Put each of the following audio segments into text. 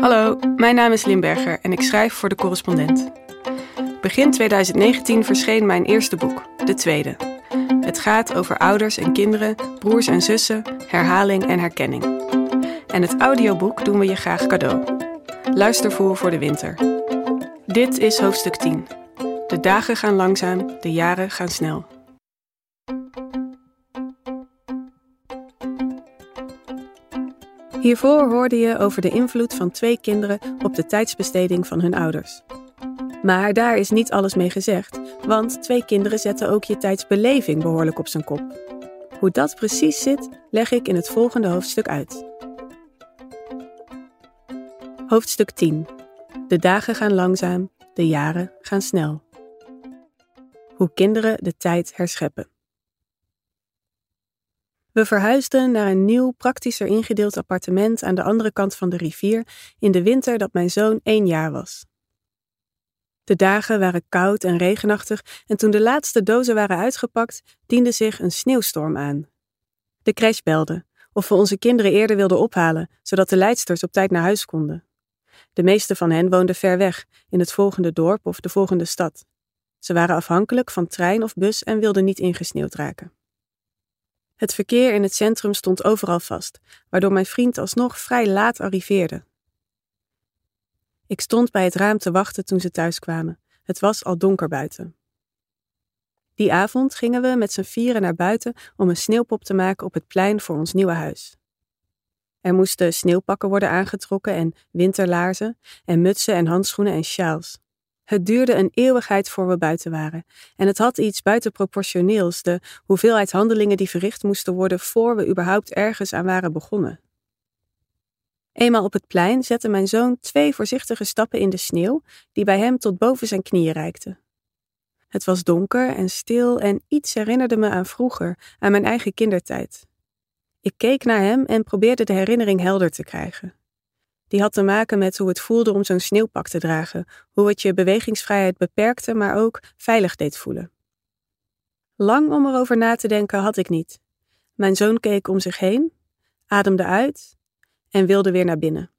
Hallo, mijn naam is Limberger en ik schrijf voor de correspondent. Begin 2019 verscheen mijn eerste boek, de tweede. Het gaat over ouders en kinderen, broers en zussen, herhaling en herkenning. En het audioboek doen we je graag cadeau. Luistervoer voor de winter. Dit is hoofdstuk 10. De dagen gaan langzaam, de jaren gaan snel. Hiervoor hoorde je over de invloed van twee kinderen op de tijdsbesteding van hun ouders. Maar daar is niet alles mee gezegd, want twee kinderen zetten ook je tijdsbeleving behoorlijk op zijn kop. Hoe dat precies zit, leg ik in het volgende hoofdstuk uit. Hoofdstuk 10. De dagen gaan langzaam, de jaren gaan snel. Hoe kinderen de tijd herscheppen. We verhuisden naar een nieuw, praktischer ingedeeld appartement aan de andere kant van de rivier in de winter dat mijn zoon één jaar was. De dagen waren koud en regenachtig en toen de laatste dozen waren uitgepakt, diende zich een sneeuwstorm aan. De crash belde of we onze kinderen eerder wilden ophalen, zodat de leidsters op tijd naar huis konden. De meeste van hen woonden ver weg, in het volgende dorp of de volgende stad. Ze waren afhankelijk van trein of bus en wilden niet ingesneeuwd raken. Het verkeer in het centrum stond overal vast, waardoor mijn vriend alsnog vrij laat arriveerde. Ik stond bij het raam te wachten toen ze thuis kwamen. Het was al donker buiten. Die avond gingen we met z'n vieren naar buiten om een sneeuwpop te maken op het plein voor ons nieuwe huis. Er moesten sneeuwpakken worden aangetrokken en winterlaarzen en mutsen en handschoenen en sjaals. Het duurde een eeuwigheid voor we buiten waren. En het had iets buitenproportioneels, de hoeveelheid handelingen die verricht moesten worden voor we überhaupt ergens aan waren begonnen. Eenmaal op het plein zette mijn zoon twee voorzichtige stappen in de sneeuw, die bij hem tot boven zijn knieën reikten. Het was donker en stil en iets herinnerde me aan vroeger, aan mijn eigen kindertijd. Ik keek naar hem en probeerde de herinnering helder te krijgen. Die had te maken met hoe het voelde om zo'n sneeuwpak te dragen, hoe het je bewegingsvrijheid beperkte, maar ook veilig deed voelen. Lang om erover na te denken had ik niet. Mijn zoon keek om zich heen, ademde uit en wilde weer naar binnen.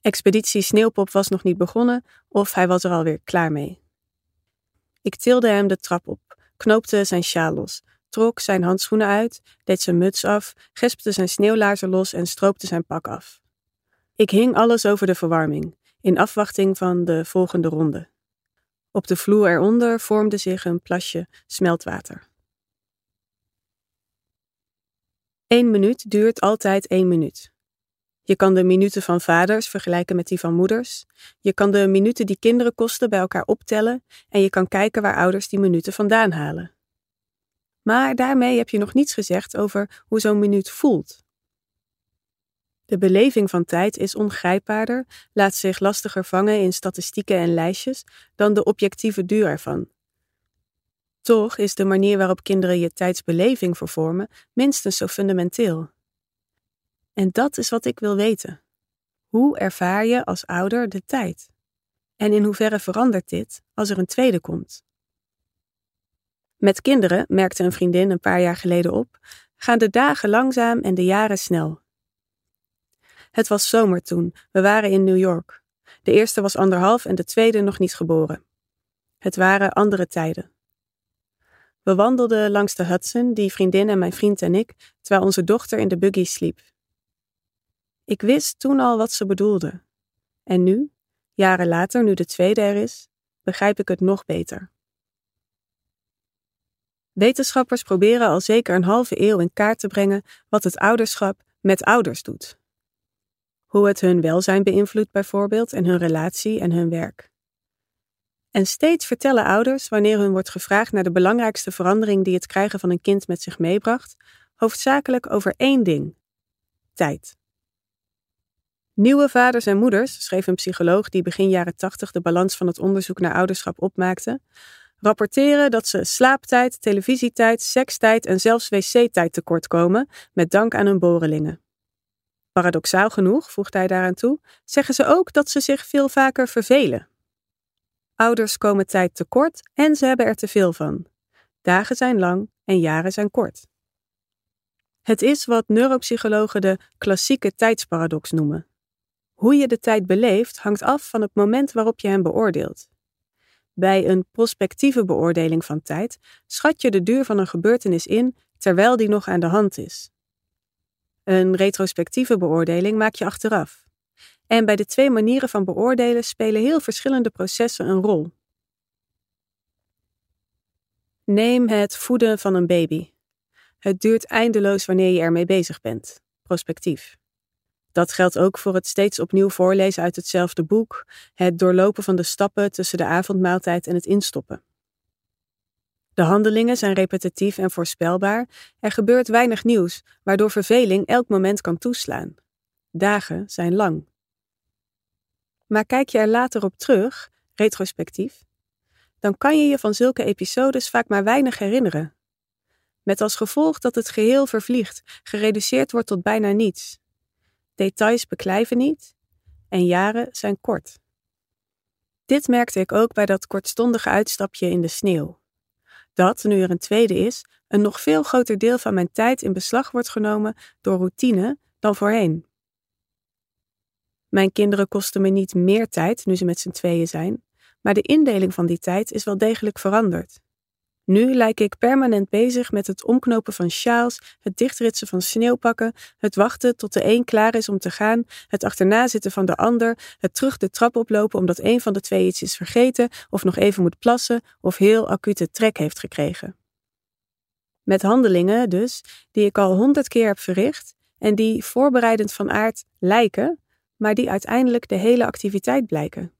Expeditie Sneeuwpop was nog niet begonnen of hij was er alweer klaar mee. Ik tilde hem de trap op, knoopte zijn sjaal los, trok zijn handschoenen uit, deed zijn muts af, gespte zijn sneeuwlaarzen los en stroopte zijn pak af. Ik hing alles over de verwarming, in afwachting van de volgende ronde. Op de vloer eronder vormde zich een plasje smeltwater. Eén minuut duurt altijd één minuut. Je kan de minuten van vaders vergelijken met die van moeders. Je kan de minuten die kinderen kosten bij elkaar optellen en je kan kijken waar ouders die minuten vandaan halen. Maar daarmee heb je nog niets gezegd over hoe zo'n minuut voelt. De beleving van tijd is ongrijpbaarder, laat zich lastiger vangen in statistieken en lijstjes dan de objectieve duur ervan. Toch is de manier waarop kinderen je tijdsbeleving vervormen minstens zo fundamenteel. En dat is wat ik wil weten. Hoe ervaar je als ouder de tijd? En in hoeverre verandert dit als er een tweede komt? Met kinderen, merkte een vriendin een paar jaar geleden op, gaan de dagen langzaam en de jaren snel. Het was zomer toen, we waren in New York. De eerste was anderhalf en de tweede nog niet geboren. Het waren andere tijden. We wandelden langs de Hudson, die vriendin en mijn vriend en ik, terwijl onze dochter in de buggy sliep. Ik wist toen al wat ze bedoelde. En nu, jaren later, nu de tweede er is, begrijp ik het nog beter. Wetenschappers proberen al zeker een halve eeuw in kaart te brengen wat het ouderschap met ouders doet. Hoe het hun welzijn beïnvloedt bijvoorbeeld en hun relatie en hun werk. En steeds vertellen ouders, wanneer hun wordt gevraagd naar de belangrijkste verandering die het krijgen van een kind met zich meebracht, hoofdzakelijk over één ding: tijd. Nieuwe vaders en moeders, schreef een psycholoog die begin jaren 80 de balans van het onderzoek naar ouderschap opmaakte, rapporteren dat ze slaaptijd, televisietijd, sekstijd en zelfs wc-tijd tekortkomen met dank aan hun borrelingen. Paradoxaal genoeg, voegt hij daaraan toe, zeggen ze ook dat ze zich veel vaker vervelen. Ouders komen tijd tekort en ze hebben er te veel van. Dagen zijn lang en jaren zijn kort. Het is wat neuropsychologen de klassieke tijdsparadox noemen. Hoe je de tijd beleeft hangt af van het moment waarop je hem beoordeelt. Bij een prospectieve beoordeling van tijd schat je de duur van een gebeurtenis in terwijl die nog aan de hand is. Een retrospectieve beoordeling maak je achteraf. En bij de twee manieren van beoordelen spelen heel verschillende processen een rol. Neem het voeden van een baby. Het duurt eindeloos wanneer je ermee bezig bent. Prospectief. Dat geldt ook voor het steeds opnieuw voorlezen uit hetzelfde boek, het doorlopen van de stappen tussen de avondmaaltijd en het instoppen. De handelingen zijn repetitief en voorspelbaar, er gebeurt weinig nieuws, waardoor verveling elk moment kan toeslaan. Dagen zijn lang. Maar kijk je er later op terug, retrospectief, dan kan je je van zulke episodes vaak maar weinig herinneren. Met als gevolg dat het geheel vervliegt, gereduceerd wordt tot bijna niets. Details beklijven niet en jaren zijn kort. Dit merkte ik ook bij dat kortstondige uitstapje in de sneeuw. Dat, nu er een tweede is, een nog veel groter deel van mijn tijd in beslag wordt genomen door routine dan voorheen. Mijn kinderen kosten me niet meer tijd nu ze met z'n tweeën zijn, maar de indeling van die tijd is wel degelijk veranderd. Nu lijk ik permanent bezig met het omknopen van sjaals, het dichtritsen van sneeuwpakken, het wachten tot de een klaar is om te gaan, het achterna zitten van de ander, het terug de trap oplopen omdat een van de twee iets is vergeten of nog even moet plassen of heel acute trek heeft gekregen. Met handelingen dus, die ik al honderd keer heb verricht en die voorbereidend van aard lijken, maar die uiteindelijk de hele activiteit blijken.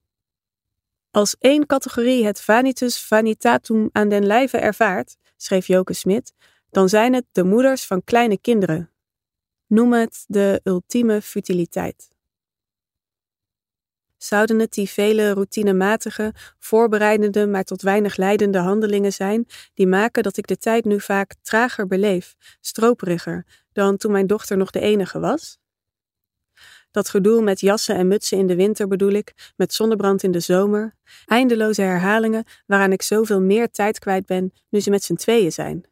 Als één categorie het vanitas vanitatum aan den lijve ervaart, schreef Joke Smit, dan zijn het de moeders van kleine kinderen. Noem het de ultieme futiliteit. Zouden het die vele routinematige, voorbereidende, maar tot weinig leidende handelingen zijn, die maken dat ik de tijd nu vaak trager beleef, stroperiger, dan toen mijn dochter nog de enige was? Dat gedoe met jassen en mutsen in de winter bedoel ik, met zonnebrand in de zomer. Eindeloze herhalingen waaraan ik zoveel meer tijd kwijt ben nu ze met z'n tweeën zijn.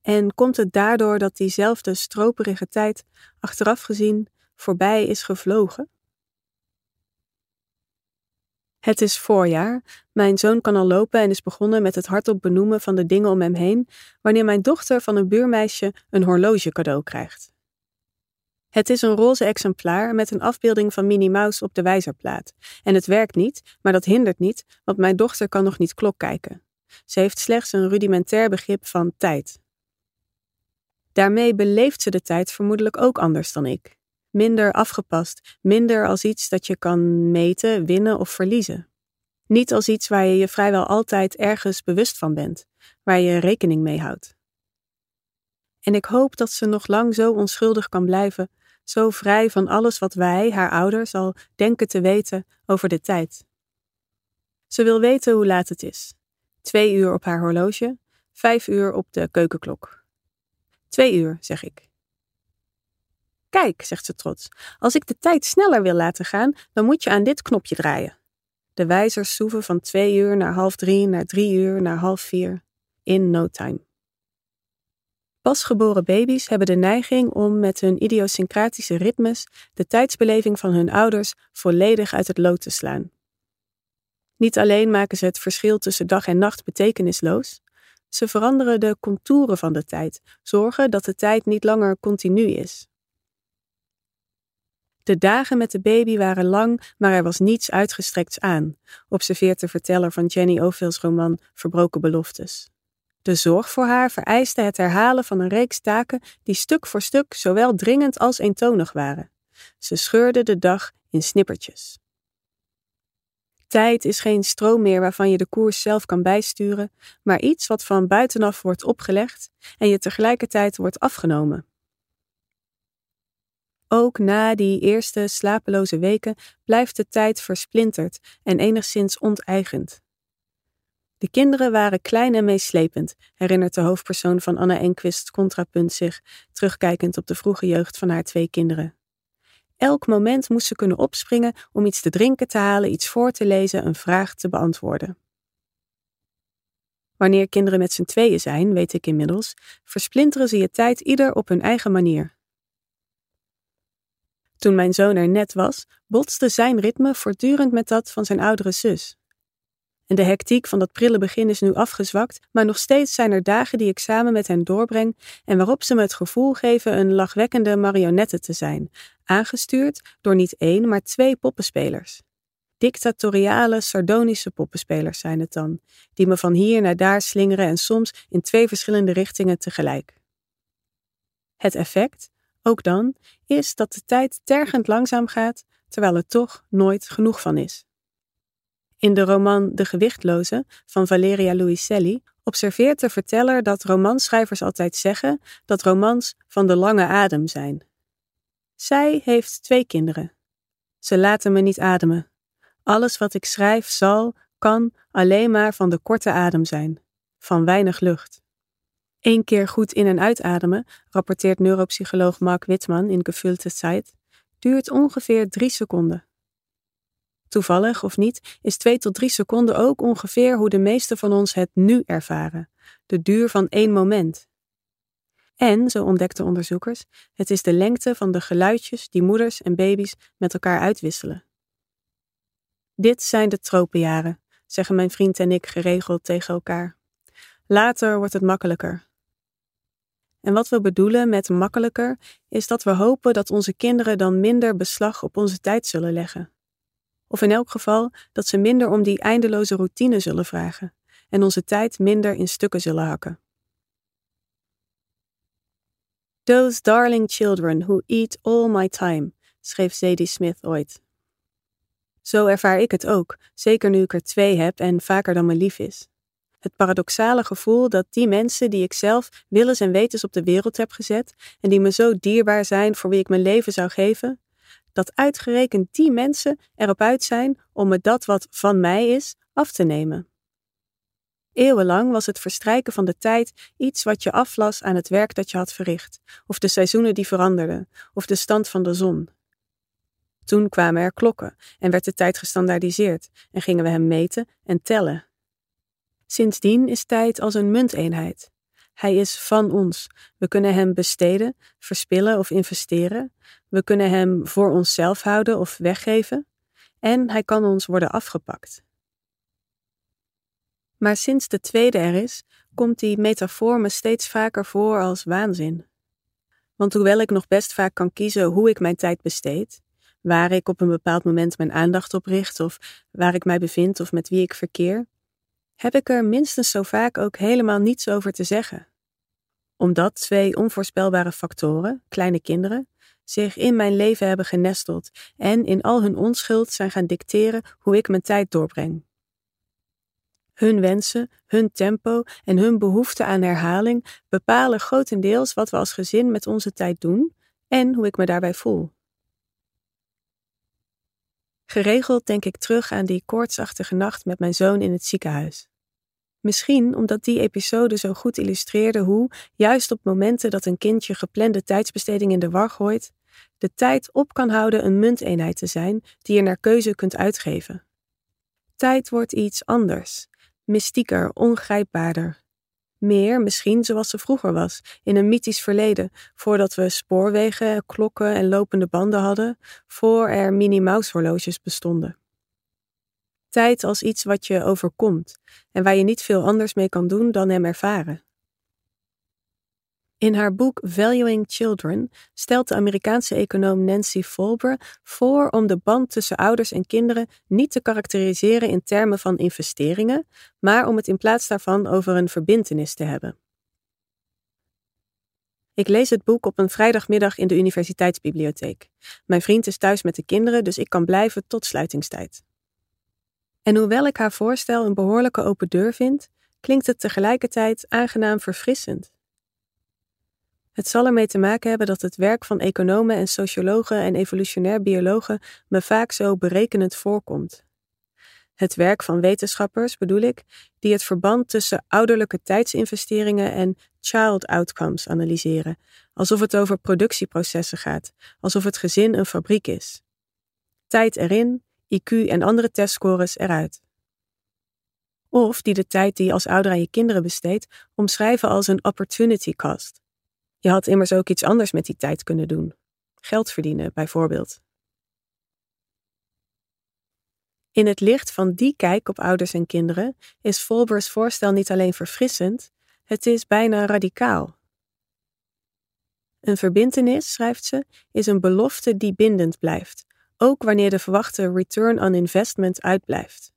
En komt het daardoor dat diezelfde stroperige tijd, achteraf gezien, voorbij is gevlogen? Het is voorjaar, mijn zoon kan al lopen en is begonnen met het hardop benoemen van de dingen om hem heen, wanneer mijn dochter van een buurmeisje een horloge cadeau krijgt. Het is een roze exemplaar met een afbeelding van Minnie Mouse op de wijzerplaat. En het werkt niet, maar dat hindert niet, want mijn dochter kan nog niet klok kijken. Ze heeft slechts een rudimentair begrip van tijd. Daarmee beleeft ze de tijd vermoedelijk ook anders dan ik. Minder afgepast, minder als iets dat je kan meten, winnen of verliezen. Niet als iets waar je je vrijwel altijd ergens bewust van bent, waar je rekening mee houdt. En ik hoop dat ze nog lang zo onschuldig kan blijven zo vrij van alles wat wij, haar ouders, al denken te weten over de tijd. Ze wil weten hoe laat het is. Twee uur op haar horloge, vijf uur op de keukenklok. Twee uur, zeg ik. Kijk, zegt ze trots, als ik de tijd sneller wil laten gaan, dan moet je aan dit knopje draaien. De wijzers soeven van twee uur naar half drie, naar drie uur, naar half vier. In no time. Pasgeboren baby's hebben de neiging om met hun idiosyncratische ritmes de tijdsbeleving van hun ouders volledig uit het lood te slaan. Niet alleen maken ze het verschil tussen dag en nacht betekenisloos, ze veranderen de contouren van de tijd, zorgen dat de tijd niet langer continu is. De dagen met de baby waren lang, maar er was niets uitgestrekts aan, observeert de verteller van Jenny Oville's roman Verbroken Beloftes. De zorg voor haar vereiste het herhalen van een reeks taken die stuk voor stuk zowel dringend als eentonig waren. Ze scheurde de dag in snippertjes. Tijd is geen stroom meer waarvan je de koers zelf kan bijsturen, maar iets wat van buitenaf wordt opgelegd en je tegelijkertijd wordt afgenomen. Ook na die eerste slapeloze weken blijft de tijd versplinterd en enigszins onteigend. De kinderen waren klein en meeslepend, herinnert de hoofdpersoon van Anna Enquist Contrapunt zich, terugkijkend op de vroege jeugd van haar twee kinderen. Elk moment moest ze kunnen opspringen om iets te drinken te halen, iets voor te lezen, een vraag te beantwoorden. Wanneer kinderen met z'n tweeën zijn, weet ik inmiddels, versplinteren ze je tijd ieder op hun eigen manier. Toen mijn zoon er net was, botste zijn ritme voortdurend met dat van zijn oudere zus. En de hectiek van dat prille begin is nu afgezwakt, maar nog steeds zijn er dagen die ik samen met hen doorbreng en waarop ze me het gevoel geven een lachwekkende marionette te zijn, aangestuurd door niet één, maar twee poppenspelers. Dictatoriale, sardonische poppenspelers zijn het dan, die me van hier naar daar slingeren en soms in twee verschillende richtingen tegelijk. Het effect, ook dan, is dat de tijd tergend langzaam gaat, terwijl er toch nooit genoeg van is. In de roman De Gewichtloze van Valeria Luiselli observeert de verteller dat romanschrijvers altijd zeggen dat romans van de lange adem zijn. Zij heeft twee kinderen. Ze laten me niet ademen. Alles wat ik schrijf zal, kan alleen maar van de korte adem zijn, van weinig lucht. Eén keer goed in- en uitademen, rapporteert neuropsycholoog Mark Wittman in Gefühlte Zeit, duurt ongeveer drie seconden. Toevallig of niet, is twee tot drie seconden ook ongeveer hoe de meesten van ons het nu ervaren, de duur van één moment. En, zo ontdekten onderzoekers, het is de lengte van de geluidjes die moeders en baby's met elkaar uitwisselen. Dit zijn de tropenjaren, zeggen mijn vriend en ik geregeld tegen elkaar. Later wordt het makkelijker. En wat we bedoelen met makkelijker is dat we hopen dat onze kinderen dan minder beslag op onze tijd zullen leggen. Of in elk geval dat ze minder om die eindeloze routine zullen vragen en onze tijd minder in stukken zullen hakken. Those darling children who eat all my time, schreef Zadie Smith ooit. Zo ervaar ik het ook, zeker nu ik er twee heb en vaker dan me lief is. Het paradoxale gevoel dat die mensen die ik zelf willens en wetens op de wereld heb gezet en die me zo dierbaar zijn voor wie ik mijn leven zou geven, dat uitgerekend die mensen erop uit zijn om me dat wat van mij is af te nemen. Eeuwenlang was het verstrijken van de tijd iets wat je aflas aan het werk dat je had verricht, of de seizoenen die veranderden, of de stand van de zon. Toen kwamen er klokken en werd de tijd gestandaardiseerd en gingen we hem meten en tellen. Sindsdien is tijd als een munteenheid. Hij is van ons. We kunnen hem besteden, verspillen of investeren. We kunnen hem voor onszelf houden of weggeven. En hij kan ons worden afgepakt. Maar sinds de tweede er is, komt die metafoor me steeds vaker voor als waanzin. Want hoewel ik nog best vaak kan kiezen hoe ik mijn tijd besteed, waar ik op een bepaald moment mijn aandacht op richt of waar ik mij bevind of met wie ik verkeer, heb ik er minstens zo vaak ook helemaal niets over te zeggen. Omdat twee onvoorspelbare factoren, kleine kinderen, zich in mijn leven hebben genesteld en in al hun onschuld zijn gaan dicteren hoe ik mijn tijd doorbreng. Hun wensen, hun tempo en hun behoefte aan herhaling bepalen grotendeels wat we als gezin met onze tijd doen en hoe ik me daarbij voel. Geregeld denk ik terug aan die koortsachtige nacht met mijn zoon in het ziekenhuis. Misschien omdat die episode zo goed illustreerde hoe, juist op momenten dat een kindje geplande tijdsbesteding in de war gooit, de tijd op kan houden een munteenheid te zijn die je naar keuze kunt uitgeven. Tijd wordt iets anders, mystieker, ongrijpbaarder. Meer misschien zoals ze vroeger was, in een mythisch verleden, voordat we spoorwegen, klokken en lopende banden hadden, voor er mini-mouse-horloges bestonden. Tijd als iets wat je overkomt en waar je niet veel anders mee kan doen dan hem ervaren. In haar boek Valuing Children stelt de Amerikaanse econoom Nancy Folber voor om de band tussen ouders en kinderen niet te karakteriseren in termen van investeringen, maar om het in plaats daarvan over een verbintenis te hebben. Ik lees het boek op een vrijdagmiddag in de universiteitsbibliotheek. Mijn vriend is thuis met de kinderen, dus ik kan blijven tot sluitingstijd. En hoewel ik haar voorstel een behoorlijke open deur vind, klinkt het tegelijkertijd aangenaam verfrissend. Het zal ermee te maken hebben dat het werk van economen en sociologen en evolutionair biologen me vaak zo berekenend voorkomt. Het werk van wetenschappers bedoel ik, die het verband tussen ouderlijke tijdsinvesteringen en child outcomes analyseren, alsof het over productieprocessen gaat, alsof het gezin een fabriek is. Tijd erin, IQ en andere testscores eruit. Of die de tijd die je als ouder aan je kinderen besteedt omschrijven als een opportunity cost. Je had immers ook iets anders met die tijd kunnen doen. geld verdienen, bijvoorbeeld. In het licht van die kijk op ouders en kinderen is Volbers voorstel niet alleen verfrissend, het is bijna radicaal. Een verbintenis, schrijft ze, is een belofte die bindend blijft, ook wanneer de verwachte return on investment uitblijft.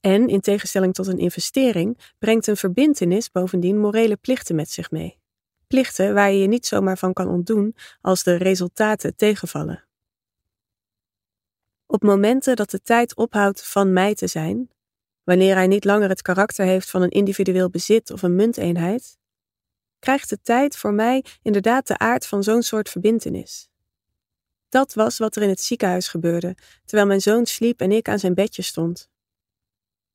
En in tegenstelling tot een investering brengt een verbintenis bovendien morele plichten met zich mee. Plichten waar je je niet zomaar van kan ontdoen als de resultaten tegenvallen. Op momenten dat de tijd ophoudt van mij te zijn, wanneer hij niet langer het karakter heeft van een individueel bezit of een munteenheid, krijgt de tijd voor mij inderdaad de aard van zo'n soort verbintenis. Dat was wat er in het ziekenhuis gebeurde, terwijl mijn zoon sliep en ik aan zijn bedje stond.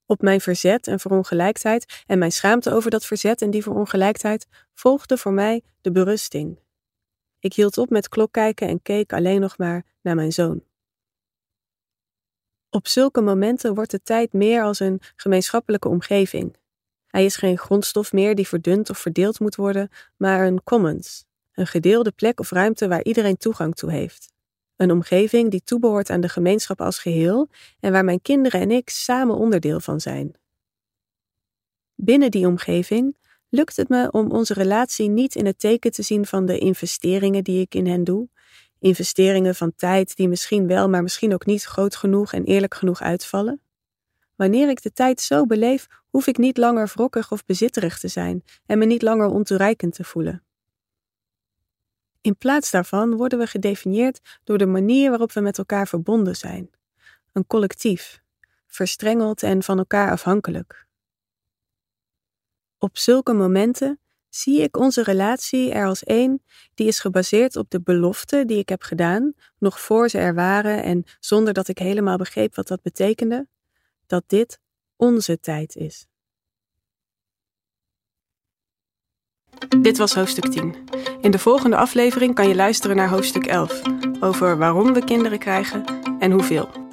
Op mijn verzet en verongelijkheid en mijn schaamte over dat verzet en die verongelijkheid volgde voor mij de berusting. Ik hield op met klok kijken en keek alleen nog maar naar mijn zoon. Op zulke momenten wordt de tijd meer als een gemeenschappelijke omgeving. Hij is geen grondstof meer die verdund of verdeeld moet worden, maar een commons, een gedeelde plek of ruimte waar iedereen toegang toe heeft. Een omgeving die toebehoort aan de gemeenschap als geheel en waar mijn kinderen en ik samen onderdeel van zijn. Binnen die omgeving lukt het me om onze relatie niet in het teken te zien van de investeringen die ik in hen doe, investeringen van tijd die misschien wel, maar misschien ook niet groot genoeg en eerlijk genoeg uitvallen. Wanneer ik de tijd zo beleef, hoef ik niet langer wrokkig of bezitterig te zijn en me niet langer ontoereikend te voelen. In plaats daarvan worden we gedefinieerd door de manier waarop we met elkaar verbonden zijn. Een collectief, verstrengeld en van elkaar afhankelijk. Op zulke momenten zie ik onze relatie er als één die is gebaseerd op de belofte die ik heb gedaan, nog voor ze er waren en zonder dat ik helemaal begreep wat dat betekende, dat dit onze tijd is. Dit was hoofdstuk 10. In de volgende aflevering kan je luisteren naar hoofdstuk 11 over waarom we kinderen krijgen en hoeveel.